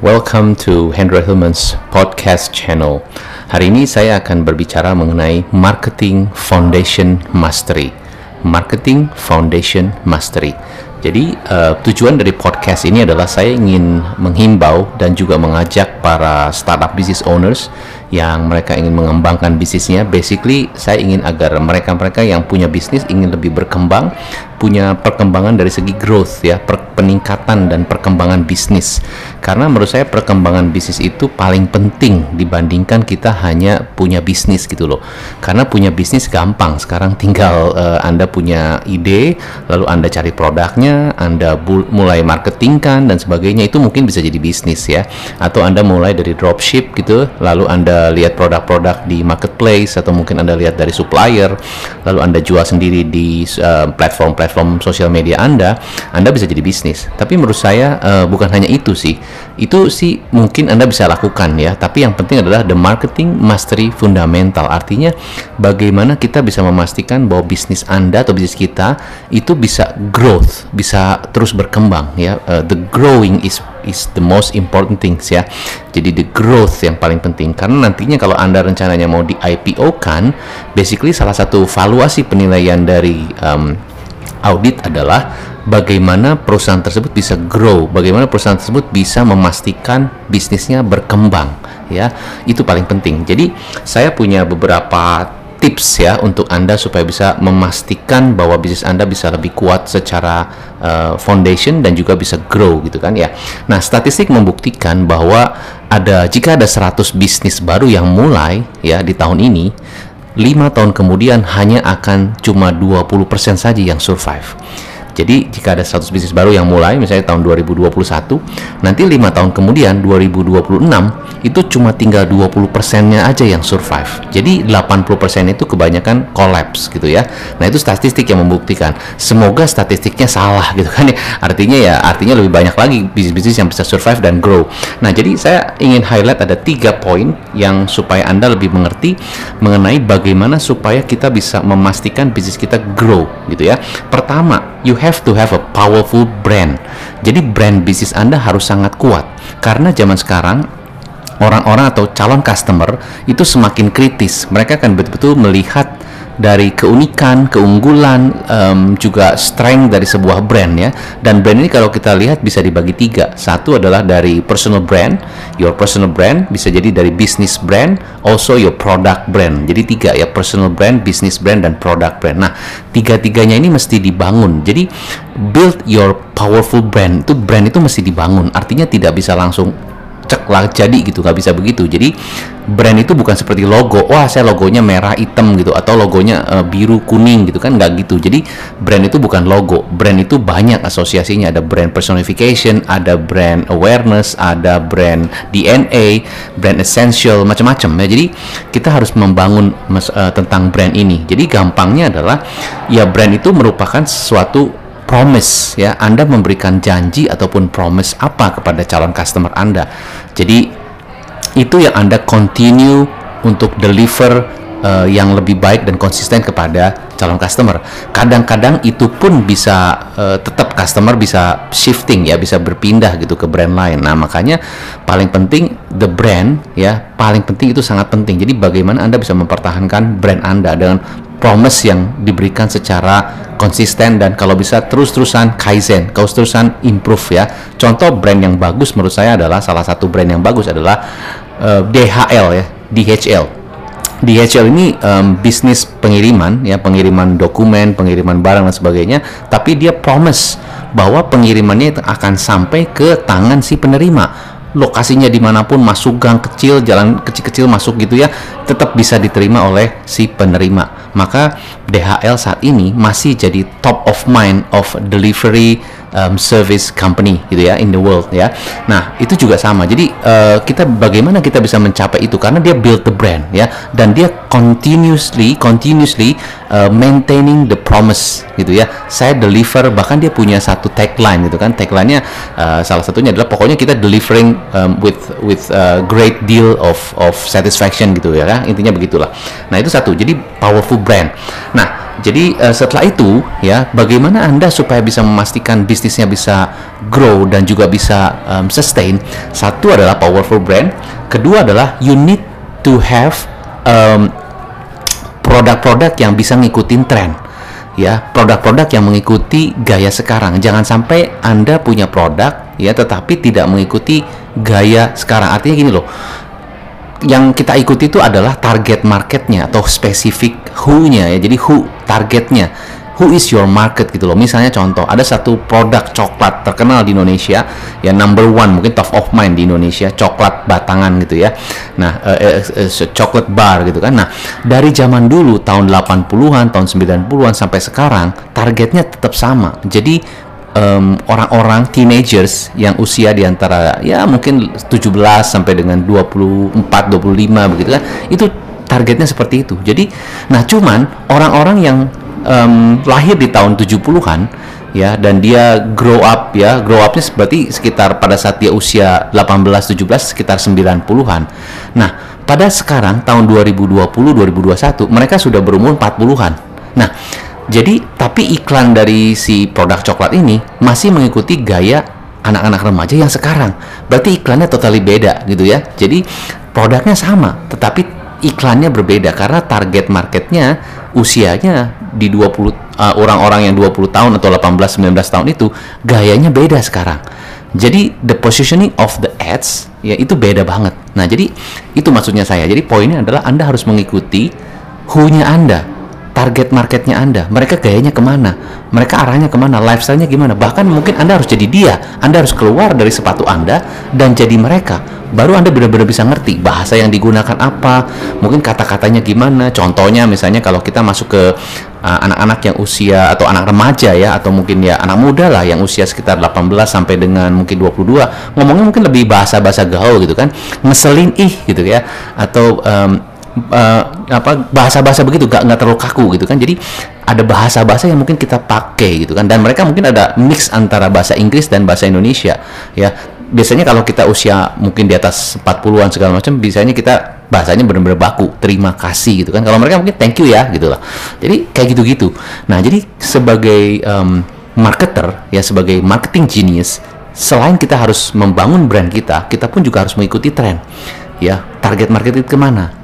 welcome to Hendra Hillman's podcast channel. Hari ini saya akan berbicara mengenai Marketing Foundation Mastery. Marketing Foundation Mastery. Jadi uh, tujuan dari podcast ini adalah saya ingin menghimbau dan juga mengajak para startup business owners yang mereka ingin mengembangkan bisnisnya. Basically, saya ingin agar mereka-mereka yang punya bisnis ingin lebih berkembang, punya perkembangan dari segi growth ya, per peningkatan dan perkembangan bisnis. Karena menurut saya perkembangan bisnis itu paling penting dibandingkan kita hanya punya bisnis gitu loh. Karena punya bisnis gampang, sekarang tinggal uh, Anda punya ide, lalu Anda cari produknya, Anda mulai marketingkan dan sebagainya itu mungkin bisa jadi bisnis ya. Atau Anda mulai dari dropship gitu, lalu Anda lihat produk-produk di marketplace atau mungkin Anda lihat dari supplier, lalu Anda jual sendiri di uh, platform-platform sosial media Anda, Anda bisa jadi bisnis. Tapi menurut saya uh, bukan hanya itu sih. Itu sih mungkin Anda bisa lakukan ya, tapi yang penting adalah the marketing mastery fundamental. Artinya bagaimana kita bisa memastikan bahwa bisnis Anda atau bisnis kita itu bisa growth, bisa terus berkembang ya. Uh, the growing is is the most important things ya. Jadi the growth yang paling penting karena nantinya kalau Anda rencananya mau di IPO kan, basically salah satu valuasi penilaian dari um, audit adalah bagaimana perusahaan tersebut bisa grow, bagaimana perusahaan tersebut bisa memastikan bisnisnya berkembang, ya. Itu paling penting. Jadi, saya punya beberapa tips ya untuk Anda supaya bisa memastikan bahwa bisnis Anda bisa lebih kuat secara uh, foundation dan juga bisa grow gitu kan ya. Nah, statistik membuktikan bahwa ada jika ada 100 bisnis baru yang mulai ya di tahun ini, lima tahun kemudian hanya akan cuma 20% saja yang survive. Jadi jika ada 100 bisnis baru yang mulai misalnya tahun 2021, nanti lima tahun kemudian 2026 itu cuma tinggal 20 persennya aja yang survive. Jadi 80 persen itu kebanyakan collapse gitu ya. Nah itu statistik yang membuktikan. Semoga statistiknya salah gitu kan ya. Artinya ya artinya lebih banyak lagi bisnis-bisnis yang bisa survive dan grow. Nah jadi saya ingin highlight ada tiga poin yang supaya anda lebih mengerti mengenai bagaimana supaya kita bisa memastikan bisnis kita grow gitu ya. Pertama you have to have a powerful brand. Jadi brand bisnis Anda harus sangat kuat karena zaman sekarang orang-orang atau calon customer itu semakin kritis. Mereka akan betul-betul melihat dari keunikan, keunggulan, um, juga strength dari sebuah brand ya. Dan brand ini kalau kita lihat bisa dibagi tiga. Satu adalah dari personal brand, your personal brand bisa jadi dari business brand, also your product brand. Jadi tiga ya, personal brand, business brand, dan product brand. Nah, tiga-tiganya ini mesti dibangun. Jadi build your powerful brand. Itu brand itu mesti dibangun. Artinya tidak bisa langsung cek lah jadi gitu nggak bisa begitu. Jadi brand itu bukan seperti logo wah saya logonya merah hitam gitu atau logonya uh, biru kuning gitu kan nggak gitu. Jadi brand itu bukan logo brand itu banyak asosiasinya. Ada brand personification ada brand awareness ada brand DNA brand essential macam-macam ya. Jadi kita harus membangun uh, tentang brand ini. Jadi gampangnya adalah ya brand itu merupakan sesuatu promise ya Anda memberikan janji ataupun promise apa kepada calon customer Anda jadi itu yang Anda continue untuk deliver uh, yang lebih baik dan konsisten kepada calon customer. Kadang-kadang itu pun bisa uh, tetap customer bisa shifting ya, bisa berpindah gitu ke brand lain. Nah, makanya paling penting the brand ya, paling penting itu sangat penting. Jadi bagaimana Anda bisa mempertahankan brand Anda dengan promise yang diberikan secara konsisten dan kalau bisa terus-terusan kaizen, terus-terusan improve ya. Contoh brand yang bagus menurut saya adalah salah satu brand yang bagus adalah uh, eh, DHL ya, DHL. DHL ini um, bisnis pengiriman ya, pengiriman dokumen, pengiriman barang dan sebagainya, tapi dia promise bahwa pengirimannya akan sampai ke tangan si penerima lokasinya di mana pun masuk gang kecil jalan kecil-kecil masuk gitu ya tetap bisa diterima oleh si penerima. Maka DHL saat ini masih jadi top of mind of delivery um, service company gitu ya in the world ya. Nah itu juga sama. Jadi uh, kita bagaimana kita bisa mencapai itu? Karena dia build the brand ya dan dia continuously continuously uh, maintaining the promise gitu ya. Saya deliver bahkan dia punya satu tagline gitu kan. Tagline-nya uh, salah satunya adalah pokoknya kita delivering um, with with a great deal of of satisfaction gitu ya. Kan intinya begitulah. Nah itu satu. Jadi powerful brand. Nah jadi uh, setelah itu ya bagaimana anda supaya bisa memastikan bisnisnya bisa grow dan juga bisa um, sustain? Satu adalah powerful brand. Kedua adalah you need to have um, produk-produk yang bisa ngikutin tren ya. Produk-produk yang mengikuti gaya sekarang. Jangan sampai anda punya produk ya tetapi tidak mengikuti gaya sekarang. Artinya gini loh yang kita ikuti itu adalah target marketnya atau spesifik who-nya ya. Jadi who targetnya. Who is your market gitu loh. Misalnya contoh ada satu produk coklat terkenal di Indonesia ya number one mungkin top of mind di Indonesia coklat batangan gitu ya. Nah uh, uh, uh, coklat bar gitu kan. Nah dari zaman dulu tahun 80-an tahun 90-an sampai sekarang targetnya tetap sama. Jadi um, orang-orang teenagers yang usia di antara ya mungkin 17 sampai dengan 24 25 begitu kan itu targetnya seperti itu. Jadi nah cuman orang-orang yang um, lahir di tahun 70-an ya dan dia grow up ya grow upnya berarti sekitar pada saat dia usia 18 17 sekitar 90-an. Nah, pada sekarang tahun 2020 2021 mereka sudah berumur 40-an. Nah, jadi, tapi iklan dari si produk coklat ini masih mengikuti gaya anak-anak remaja yang sekarang. Berarti iklannya totally beda gitu ya. Jadi, produknya sama, tetapi iklannya berbeda karena target marketnya usianya di 20 uh, orang-orang yang 20 tahun atau 18 19 tahun itu gayanya beda sekarang. Jadi the positioning of the ads ya itu beda banget. Nah, jadi itu maksudnya saya. Jadi poinnya adalah Anda harus mengikuti who-nya Anda target marketnya Anda, mereka gayanya ke mana, mereka arahnya ke mana, lifestyle-nya gimana. Bahkan mungkin Anda harus jadi dia, Anda harus keluar dari sepatu Anda dan jadi mereka. Baru Anda benar-benar bisa ngerti bahasa yang digunakan apa, mungkin kata-katanya gimana. Contohnya misalnya kalau kita masuk ke uh, anak-anak uh, yang usia atau anak remaja ya atau mungkin ya anak muda lah yang usia sekitar 18 sampai dengan mungkin 22 ngomongnya mungkin lebih bahasa-bahasa gaul gitu kan ngeselin ih gitu ya atau um, uh, apa bahasa-bahasa begitu gak nggak terlalu kaku gitu kan. Jadi ada bahasa-bahasa yang mungkin kita pakai gitu kan. Dan mereka mungkin ada mix antara bahasa Inggris dan bahasa Indonesia ya. Biasanya kalau kita usia mungkin di atas 40-an segala macam biasanya kita bahasanya benar-benar baku terima kasih gitu kan. Kalau mereka mungkin thank you ya gitu lah. Jadi kayak gitu-gitu. Nah jadi sebagai um, marketer ya sebagai marketing genius selain kita harus membangun brand kita kita pun juga harus mengikuti tren ya. Target market itu ke mana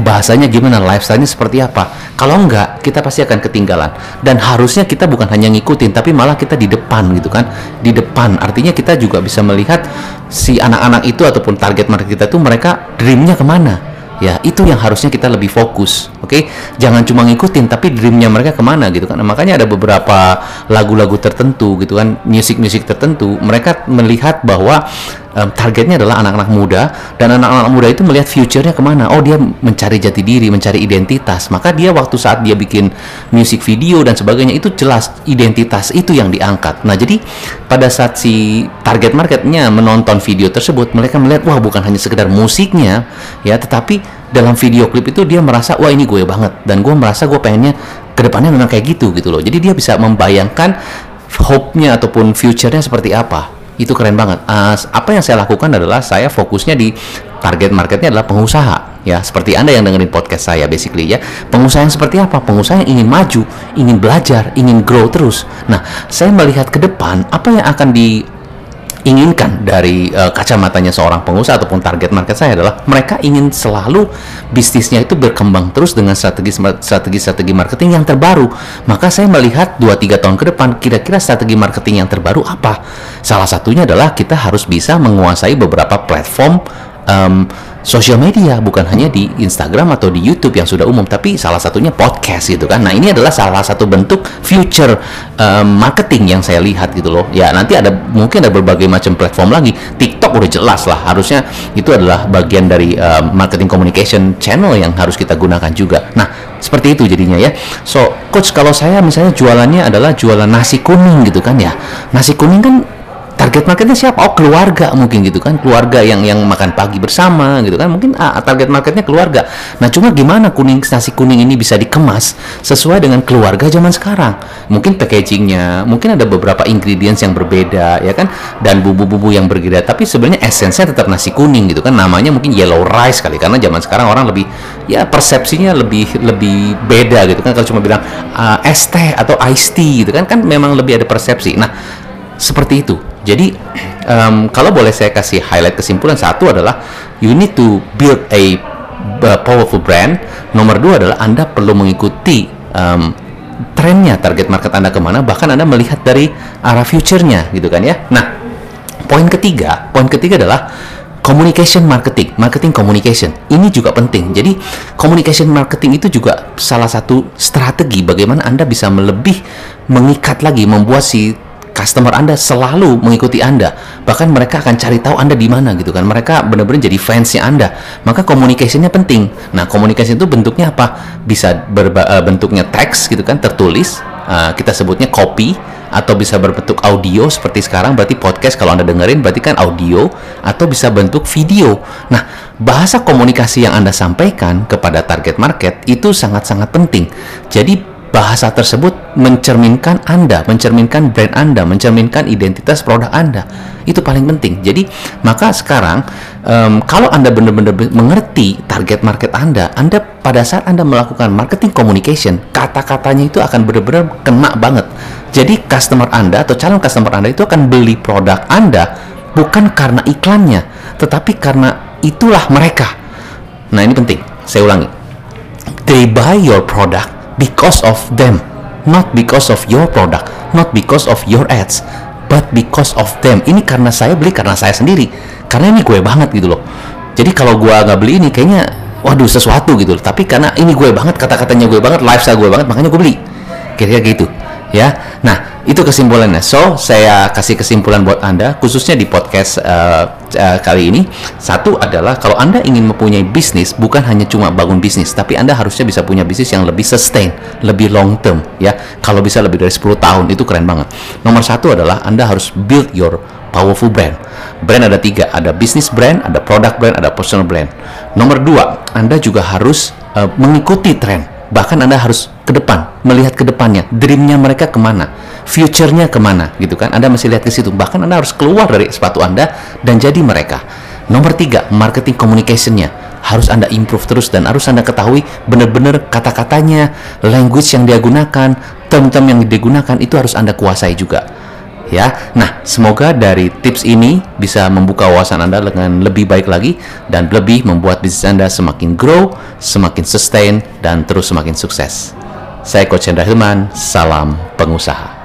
bahasanya gimana, lifestyle-nya seperti apa. Kalau enggak, kita pasti akan ketinggalan. Dan harusnya kita bukan hanya ngikutin, tapi malah kita di depan gitu kan. Di depan, artinya kita juga bisa melihat si anak-anak itu ataupun target market kita tuh mereka dreamnya ke mana ya itu yang harusnya kita lebih fokus oke okay? jangan cuma ngikutin tapi dreamnya mereka ke mana gitu kan nah, makanya ada beberapa lagu-lagu tertentu gitu kan musik-musik tertentu mereka melihat bahwa um, targetnya adalah anak-anak muda dan anak-anak muda itu melihat future-nya ke mana. Oh dia mencari jati diri mencari identitas. Maka dia waktu saat dia bikin musik video dan sebagainya itu jelas identitas itu yang diangkat. Nah jadi pada saat si target marketnya menonton video tersebut mereka melihat wah bukan hanya sekedar musiknya ya tetapi dalam video klip itu dia merasa wah ini gue banget dan gue merasa gue pengennya ke depannya memang kayak gitu gitu loh. Jadi dia bisa membayangkan hope-nya ataupun future-nya seperti apa itu keren banget. Uh, apa yang saya lakukan adalah saya fokusnya di target marketnya adalah pengusaha ya. Seperti anda yang dengerin podcast saya basically ya. Pengusaha yang seperti apa? Pengusaha yang ingin maju ingin belajar ingin grow terus. Nah saya melihat ke depan apa yang akan di inginkan dari uh, kacamatanya seorang pengusaha ataupun target market saya adalah mereka ingin selalu bisnisnya itu berkembang terus dengan strategi strategi strategi marketing yang terbaru. Maka saya melihat 2-3 tahun ke depan kira-kira strategi marketing yang terbaru apa? Salah satunya adalah kita harus bisa menguasai beberapa platform um, sosial media bukan hanya di Instagram atau di YouTube yang sudah umum tapi salah satunya podcast gitu kan. Nah ini adalah salah satu bentuk future um, marketing yang saya lihat gitu loh. Ya nanti ada mungkin ada berbagai macam platform lagi. TikTok udah jelas lah. Harusnya itu adalah bagian dari um, marketing communication channel yang harus kita gunakan juga. Nah seperti itu jadinya ya. So coach kalau saya misalnya jualannya adalah jualan nasi kuning gitu kan ya. Nasi kuning kan target marketnya siapa? Oh keluarga mungkin gitu kan, keluarga yang yang makan pagi bersama gitu kan, mungkin ah, target marketnya keluarga. Nah cuma gimana kuning nasi kuning ini bisa dikemas sesuai dengan keluarga zaman sekarang? Mungkin packagingnya, mungkin ada beberapa ingredients yang berbeda ya kan, dan bumbu-bumbu yang berbeda. Tapi sebenarnya esensinya tetap nasi kuning gitu kan, namanya mungkin yellow rice kali karena zaman sekarang orang lebih ya persepsinya lebih lebih beda gitu kan kalau cuma bilang uh, es teh atau iced tea gitu kan kan memang lebih ada persepsi. Nah seperti itu. Jadi um, kalau boleh saya kasih highlight kesimpulan satu adalah you need to build a powerful brand. Nomor dua adalah Anda perlu mengikuti um, trennya target market Anda ke mana. Bahkan Anda melihat dari arah future-nya gitu kan ya. Nah poin ketiga, poin ketiga adalah communication marketing, marketing communication. Ini juga penting. Jadi communication marketing itu juga salah satu strategi bagaimana Anda bisa melebih mengikat lagi membuat si customer Anda selalu mengikuti Anda. Bahkan mereka akan cari tahu Anda di mana gitu kan. Mereka benar-benar jadi fansnya Anda. Maka communication-nya penting. Nah, communication itu bentuknya apa? Bisa berba, uh, bentuknya teks gitu kan, tertulis. Uh, kita sebutnya copy atau bisa berbentuk audio seperti sekarang berarti podcast kalau Anda dengerin berarti kan audio atau bisa bentuk video. Nah, bahasa komunikasi yang Anda sampaikan kepada target market itu sangat-sangat penting. Jadi bahasa tersebut mencerminkan Anda, mencerminkan brand Anda, mencerminkan identitas produk Anda. Itu paling penting. Jadi, maka sekarang um, kalau Anda benar-benar mengerti target market Anda, Anda pada saat Anda melakukan marketing communication, kata-katanya itu akan benar-benar kena banget. Jadi, customer Anda atau calon customer Anda itu akan beli produk Anda bukan karena iklannya, tetapi karena itulah mereka. Nah, ini penting. Saya ulangi. They buy your product because of them not because of your product not because of your ads but because of them. Ini karena saya beli karena saya sendiri. Karena ini gue banget gitu loh. Jadi kalau gue nggak beli ini kayaknya waduh sesuatu gitu loh. tapi karena ini gue banget kata-katanya gue banget lifestyle gue banget makanya gue beli. Kira-kira gitu ya. Nah itu kesimpulannya. So saya kasih kesimpulan buat anda khususnya di podcast uh, uh, kali ini. Satu adalah kalau anda ingin mempunyai bisnis bukan hanya cuma bangun bisnis tapi anda harusnya bisa punya bisnis yang lebih sustain lebih long term ya. Kalau bisa lebih dari 10 tahun itu keren banget. Nomor satu adalah anda harus build your powerful brand. Brand ada tiga ada business brand ada product brand ada personal brand. Nomor dua anda juga harus uh, mengikuti tren bahkan anda harus ke depan melihat ke depannya dreamnya mereka ke mana future-nya ke mana gitu kan? Anda masih lihat ke situ. Bahkan Anda harus keluar dari sepatu Anda dan jadi mereka. Nomor tiga marketing communication-nya. Harus Anda improve terus dan harus Anda ketahui benar-benar kata-katanya language yang dia gunakan term-term yang digunakan itu harus Anda kuasai juga ya. Nah, semoga dari tips ini bisa membuka wawasan Anda dengan lebih baik lagi dan lebih membuat bisnis Anda semakin grow, semakin sustain dan terus semakin sukses. Saya Coach Hendra Hilman, salam pengusaha.